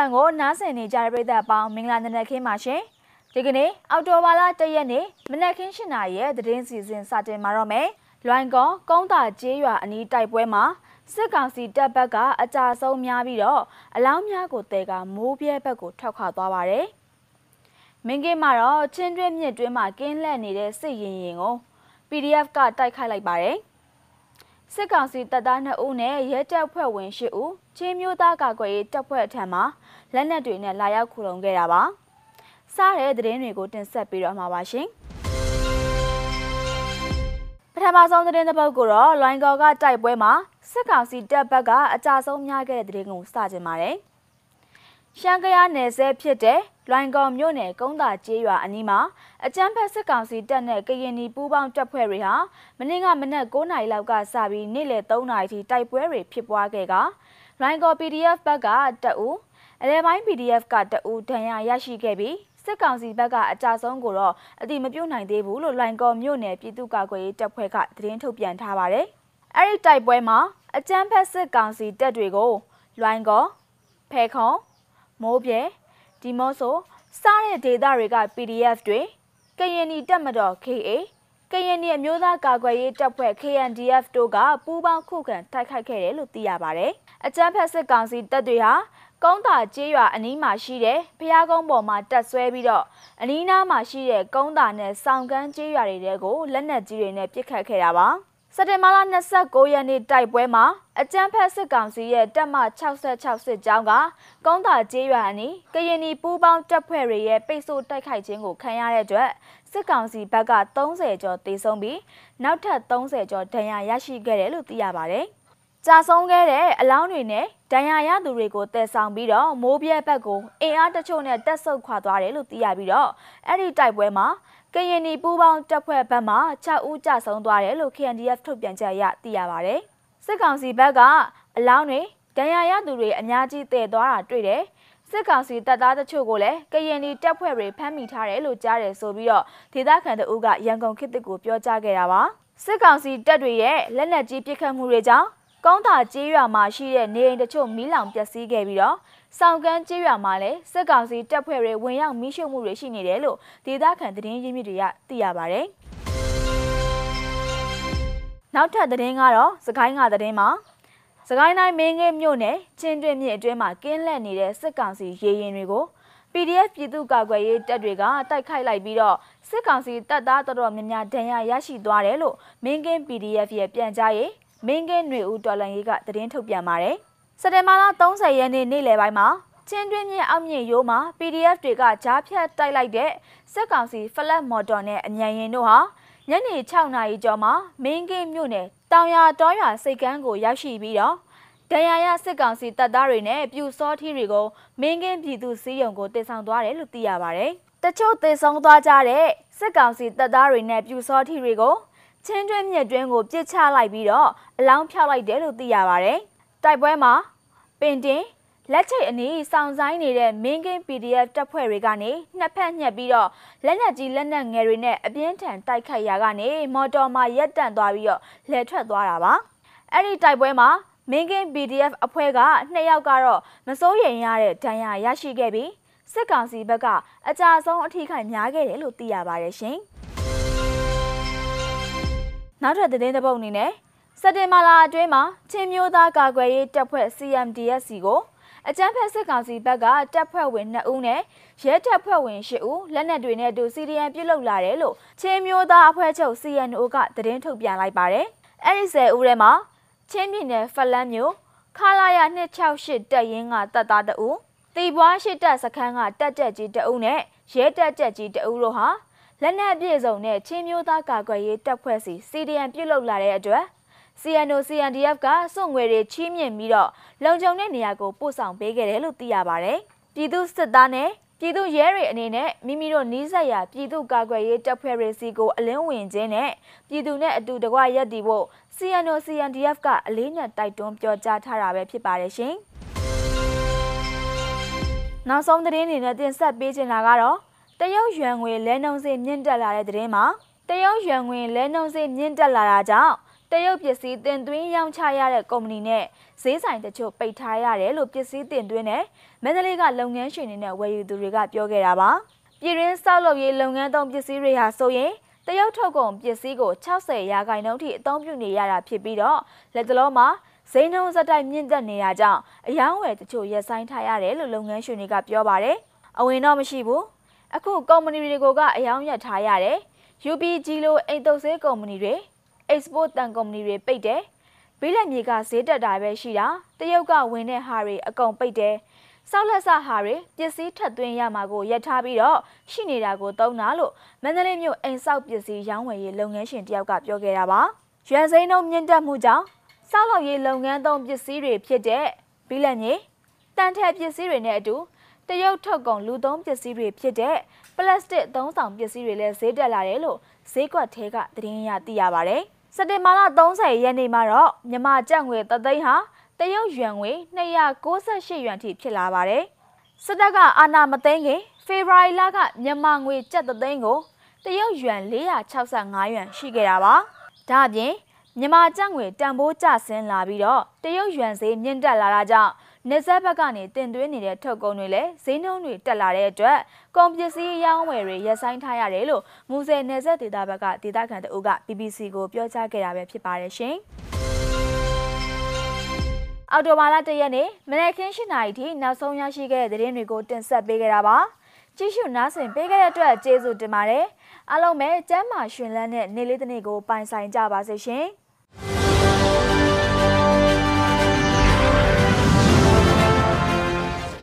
FM ကိုနားဆင်နေကြတဲ့ပရိသတ်အပေါင်းမင်္ဂလာနံနက်ခင်းပါရှင်။ဒီကနေ့အောက်တိုဘာလ၁ရက်နေ့မနက်ခင်း၈နာရီရဲ့သတင်းစီစဉ်စတင်မှာတော့မယ်။လွိုင်ကော်ကုန်းတာကျေးရွာအနီးတိုက်ပွဲမှာစစ်ကောင်စီတပ်ဘက်ကအကြဆုံးများပြီးတော့အလောင်းများကိုတဲကမိုးပြဲဘက်ကိုထောက်ခါသွားပါတယ်။မင်းကင်းမှာတော့ချင်းတွင်းမြစ်တွင်းမှာကင်းလှည့်နေတဲ့စစ်ရင်ရင်ကို PDF ကတိုက်ခိုက်လိုက်ပါတယ်။ စစ်ကောင်စီတပ်သား2ဦးနဲ့ရဲတပ်ဖွဲ့ဝင်10ဦးချင်းမျိုးသားကာကွယ်ရေးတပ်ဖွဲ့အထံမှလက်နက်တွေနဲ့လာရောက်ခုလုံခဲ့တာပါ။စားတဲ့သတင်းတွေကိုတင်ဆက်ပေးတော့မှာပါရှင်။ပထမဆုံးသတင်းတစ်ပုဒ်ကိုတော့လိုင်းကော်ကတိုက်ပွဲမှာစစ်ကောင်စီတပ်ဘက်ကအကြဆုံးများခဲ့တဲ့သတင်းကိုစတင်ပါတယ်။ရှမ်းကယားနယ်စဲဖြစ်တဲ့လွိုင်ကော်မြို့နယ်ကုန်းသာကျေးရွာအနီးမှာ အကြမ်းဖက်စစ်ကောင်စီတပ်နဲ့ကရင်နီပူးပေါင်းတပ်ဖွဲ့တွေဟာမနေ့ကမနက်9နာရီလောက်ကစပြီးနေ့လယ်3နာရီထိတိုက်ပွဲတွေဖြစ်ပွားခဲ့ကလွိုင်ကော် PDF ဘက်ကတအူအလဲပိုင်း PDF ကတအူဒဏ်ရာရရှိခဲ့ပြီးစစ်ကောင်စီဘက်ကအကြဆုံးကိုတော့အတိမပြုတ်နိုင်သေးဘူးလို့လွိုင်ကော်မြို့နယ်ပြည်သူ့ကာကွယ်ရေးတပ်ဖွဲ့ကသတင်းထုတ်ပြန်ထားပါတယ်။အဲ့ဒီတိုက်ပွဲမှာအကြမ်းဖက်စစ်ကောင်စီတပ်တွေကိုလွိုင်ကော်ဖဲခုံမိုးပြဲဒီမော့ဆိုစားတဲ့ဒေသတွေက PDF တွေ ကရင်နီတက်မတော် KA ကရင်နီအမျိုးသားကာကွယ်ရေးတပ်ဖွဲ့ KNDF တို့ကပူးပေါင်းခုခံတိုက်ခိုက်ခဲ့တယ်လို့သိရပါတယ်။အကြမ်းဖက်စစ်ကောင်စီတပ်တွေဟာကုန်းတာကျေးရွာအနီးမှာရှိတဲ့ဖျားကုန်းပေါ်မှာတက်ဆွဲပြီးတော့အနီးနားမှာရှိတဲ့ကုန်းတာနဲ့စောင်ကန်းကျေးရွာတွေကိုလက်နက်ကြီးတွေနဲ့ပစ်ခတ်ခဲ့တာပါ။ စက်တင်ဘာလ29ရက်နေ့တိုက်ပွဲမှာအကြမ်းဖက်စစ်ကောင်စီရဲ့တပ်မ66စစ်ကြောင်းကကုန်းသာကျေးရွာအနီးကရင်နီပူးပေါင်းတပ်ဖွဲ့တွေရဲ့ပိတ်ဆို့တိုက်ခိုက်ခြင်းကိုခံရတဲ့အတွက်စစ်ကောင်စီဘက်က30ကျော်တေဆုံးပြီးနောက်ထပ်30ကျော်ဒဏ်ရာရရှိခဲ့တယ်လို့သိရပါတယ်။ ကြာဆုံးခဲ့တဲ့အလောင်းတွေနဲ့ဒဏ်ရာရသူတွေကိုတည်ဆောင်ပြီးတော့မိုးပြဲဘက်ကိုအင်အားတချို့နဲ့တက်ဆုပ်ခွာသွားတယ်လို့သိရပြီးတော့အဲ့ဒီတိုက်ပွဲမှာကရင်နီပူးပေါင်းတပ်ဖွဲ့ဘက်မှ6ဦးကြဆုံးသွားတယ်လို့ KNDF ထုတ်ပြန်ချက်အရသိရပါဗျ။စစ်ကောင်စီဘက်ကအလောင်းတွေဒဏ်ရာရသူတွေအများကြီးတည်သွားတာတွေ့တယ်။စစ်ကောင်စီတပ်သားတချို့ကိုလည်းကရင်နီတပ်ဖွဲ့တွေဖမ်းမိထားတယ်လို့ကြားတယ်ဆိုပြီးတော့ဒေသခံတအုပ်ကရန်ကုန်ခေတ်ကိုပြောကြားခဲ့တာပါ။စစ်ကောင်စီတပ်တွေရဲ့လက်နက်ကြီးပစ်ခတ်မှုတွေကြောင့် ကောင်းတာကျေးရွာမှာရှိတဲ့နေအိမ်တချို့မီးလောင်ပျက်စီးခဲ့ပြီးတော့ဆောင်ကန်းကျေးရွာမှာလည်းစစ်ကောင်စီတပ်ဖွဲ့တွေဝင်ရောက်မီးရှို့မှုတွေရှိနေတယ်လို့ဒေသခံသတင်းရင်းမြစ်တွေကသိရပါဗျ။နောက်ထပ်သတင်းကတော့စကိုင်းကသတင်းမှာစကိုင်းတိုင်းမင်းငယ်မြို့နယ်ချင်းတွင်းမြစ်အတွင်းမှာကင်းလက်နေတဲ့စစ်ကောင်စီရေရင်တွေကို PDF ပြည်သူ့ကာကွယ်ရေးတပ်တွေကတိုက်ခိုက်လိုက်ပြီးတော့စစ်ကောင်စီတပ်သားတော်တော်များများဒဏ်ရာရရှိသွားတယ်လို့မင်းကင်း PDF ရဲ့ပြန်ကြားရေး မင်းကင်းຫນွေဦးတော်လန်ရေးကသတင်းထုတ်ပြန်ပါတယ်။စက်တင်ဘာလ30ရက်နေ့နေ့လယ်ပိုင်းမှာချင်းတွင်းမြင့်အောက်မြင့်ရိုးမှာ PDF တွေကကြားဖြတ်တိုက်လိုက်တဲ့စက်ကောင်စီ flat motor နဲ့အမြန်ရင်တို့ဟာညနေ6နာရီကျော်မှာမင်းကင်းမြို့နယ်တောင်ရတောရွာစိတ်ကမ်းကိုရောက်ရှိပြီးတော့ဒဏ်ရာရစစ်ကောင်စီတပ်သားတွေနဲ့ပြူစောထီးတွေကိုမင်းကင်းပြည်သူစီးရုံကိုတင်ဆောင်သွားတယ်လို့သိရပါဗျ။တချို့တင်ဆောင်သွားကြတဲ့စစ်ကောင်စီတပ်သားတွေနဲ့ပြူစောထီးတွေကို ချင်းတွင်းမြစ်တွင်းကိုပြစ်ချလိုက်ပြီးတော့အလောင်းဖြောက်လိုက်တယ်လို့သိရပါဗျ။တိုက်ပွဲမှာပင်တင်လက်ချိတ်အနီးစောင့်ဆိုင်နေတဲ့မင်းကင်း PDF တပ်ဖွဲ့တွေကနေနှစ်ဖက်ညှက်ပြီးတော့လက်နက်ကြီးလက်နက်ငယ်တွေနဲ့အပြင်းထန်တိုက်ခိုက်ရာကနေမော်တော်မှာရက်တန့်သွားပြီးတော့လဲထွက်သွားတာပါအဲ့ဒီတိုက်ပွဲမှာမင်းကင်း PDF အဖွဲ့ကနှစ်ယောက်ကတော့မစိုးရိမ်ရတဲ့ဒဏ်ရာရရှိခဲ့ပြီးစစ်ကောင်စီဘက်ကအကြဆုံးအထိခိုက်များခဲ့တယ်လို့သိရပါတယ်ရှင် နောက်ထပ်သတင်းတစ်ပုဒ်အနေနဲ့စက်တင်ဘာလအတွင်းမှာချင်းမျိုးသားကာကွယ်ရေးတပ်ဖွဲ့ CMDSC ကိုအကြမ်းဖက်စစ်ကောင်စီဘက်ကတပ်ဖွဲ့ဝင်2ဦးနဲ့ရဲတပ်ဖွဲ့ဝင်10ဦးလက်နက်တွေနဲ့အတူစီဒီအန်ပြုတ်လုလာတယ်လို့ချင်းမျိုးသားအဖွဲ့ချုပ် CNO ကသတင်းထုတ်ပြန်လိုက်ပါတယ်။အဲဒီ10ဦးထဲမှာချင်းပြည်နယ်ဖလန်းမြို့ခလာရ268တပ်ရင်းကတပ်သား2ဦးတီပွားရှိတပ်စခန်းကတပ်တက်ကြီး2ဦးနဲ့ရဲတပ်တက်ကြီး2ဦးတို့ဟာ လက်နက်ပြည့်စုံတဲ့ချင်းမျိုးသားကာကွယ်ရေးတပ်ဖွဲ့စီ CDN ပြုတ်လုလာတဲ့အတွက် CNO CNDF ကစွန့်ငွေတွေချီးမြှင့်ပြီးတော့လုံခြုံတဲ့နေရာကိုပို့ဆောင်ပေးခဲ့တယ်လို့သိရပါတယ်။ပြည်သူစစ်သားနဲ့ပြည်သူရဲတွေအနေနဲ့မိမိတို့နီးစပ်ရာပြည်သူကာကွယ်ရေးတပ်ဖွဲ့တွေစီကိုအလင်းဝင်ခြင်းနဲ့ပြည်သူနဲ့အတူတကွရက်တည်ဖို့ CNO CNDF ကအလေးနဲ့တိုက်တွန်းပြောကြားထားတာပဲဖြစ်ပါတယ်ရှင်။နောက်ဆုံးသတင်းတွေနဲ့တင်ဆက်ပေးချင်တာကတော့ တရုတ်ရွန်ငွေလဲနှုံစေမြင့်တက်လာတဲ့သတင်းမှာတရုတ်ရွန်ငွေလဲနှုံစေမြင့်တက်လာတာကြောင့်တရုတ်ပစ္စည်းတင်သွင်းရောင်းချရတဲ့ကုမ္ပဏီနဲ့ဈေးဆိုင်တချို့ပိတ်ထားရတယ်လို့ပစ္စည်းတင်သွင်းတဲ့မန္တလေးကလုပ်ငန်းရှင်တွေနဲ့ဝယ်ယူသူတွေကပြောခဲ့တာပါပြည်ရင်းစောက်လုပ်ရေးလုပ်ငန်းသုံးပစ္စည်းတွေဟာဆိုရင်တရုတ်ထုတ်ကုန်ပစ္စည်းကို60ရာခိုင်နှုန်းထိအသုံးပြုနေရတာဖြစ်ပြီးတော့လက်တလုံးမှာဈေးနှုန်းစက်တိုက်မြင့်တက်နေတာကြောင့်အယောင်းဝယ်တချို့ရပ်ဆိုင်းထားရတယ်လို့လုပ်ငန်းရှင်တွေကပြောပါတယ်အဝင်တော့မရှိဘူး အခုကုမ္ပဏီတွေကိုကအယောင်းရထားရတယ် UPG လိုအိမ်တုပ်ဆေးကုမ္ပဏီတွေ export တန်ကုမ္ပဏီတွေပိတ်တယ်။ဘိလက်မြေကဈေးတက်တာပဲရှိတာ။တရုတ်ကဝင်တဲ့ဟာတွေအကုန်ပိတ်တယ်။စောက်လက်ဆဟာတွေပစ္စည်းထပ်သွင်းရမှာကိုရပ်ထားပြီးတော့ရှိနေတာကိုသုံးတာလို့မန္တလေးမြို့အိမ်ဆောက်ပစ္စည်းရောင်းဝယ်ရေးလုပ်ငန်းရှင်တယောက်ကပြောခဲ့တာပါ။ရွှေစိမ်းနှုန်းမြင့်တက်မှုကြောင့်စောက်လုပ်ရေးလုပ်ငန်းသုံးပစ္စည်းတွေဖြစ်တဲ့ဘိလက်မြေတန်ထက်ပစ္စည်းတွေနဲ့အတူ တရုတ်ထုတ်ကုန်လူသုံးပစ္စည်းတွေဖြစ်တဲ့ပလတ်စတစ်သုံးဆောင်ပစ္စည်းတွေလည်းဈေးတက်လာတယ်လို့ဈေးကွက်ထဲကသတင်းရသိရပါတယ်။စက်တင်ဘာလ30ရက်နေ့မှာတော့မြန်မာကျပ်ငွေတသိန်းဟာတရုတ်ယွမ်ငွေ298ယွမ်ထိဖြစ်လာပါတယ်။စစ်တပ်ကအာဏာမသိမ်းခင်ဖေဖော်ဝါရီလကမြန်မာငွေကျပ်တသိန်းကိုတရုတ်ယွမ်465ယွမ်ရှိခဲ့တာပါ။ဒါအပြင်မြန်မာကျပ်ငွေတန်ဖိုးကျဆင်းလာပြီးတော့တရုတ်ယွမ်ဈေးမြင့်တက်လာတာကြောင့် နေဆက်ဘက်ကနေတင်သွင်းနေတဲ့ထုတ်ကုန်တွေလည်းဈေးနှုန်းတွေတက်လာတဲ့အတွက်ကုန်ပစ္စည်းရောင်းဝယ်တွေရပ်ဆိုင်းထားရတယ်လို့မူဆယ်နေဆက်ဒေသဘက်ကဒေသခံတအုပ်က BBC ကိုပြောကြားခဲ့တာပဲဖြစ်ပါတယ်ရှင်။အော်တိုဘာလတရက်နေ့မနက်ခင်း၈နာရီထိနောက်ဆုံးရရှိခဲ့တဲ့သတင်းတွေကိုတင်ဆက်ပေးခဲ့တာပါ။ကြည့်ရှုနားဆင်ပေးခဲ့တဲ့အတွက်ကျေးဇူးတင်ပါတယ်။အားလုံးပဲကျမ်းမာရှင်လန်းတဲ့နေ့လေးတစ်နေ့ကိုပိုင်ဆိုင်ကြပါစေရှင်။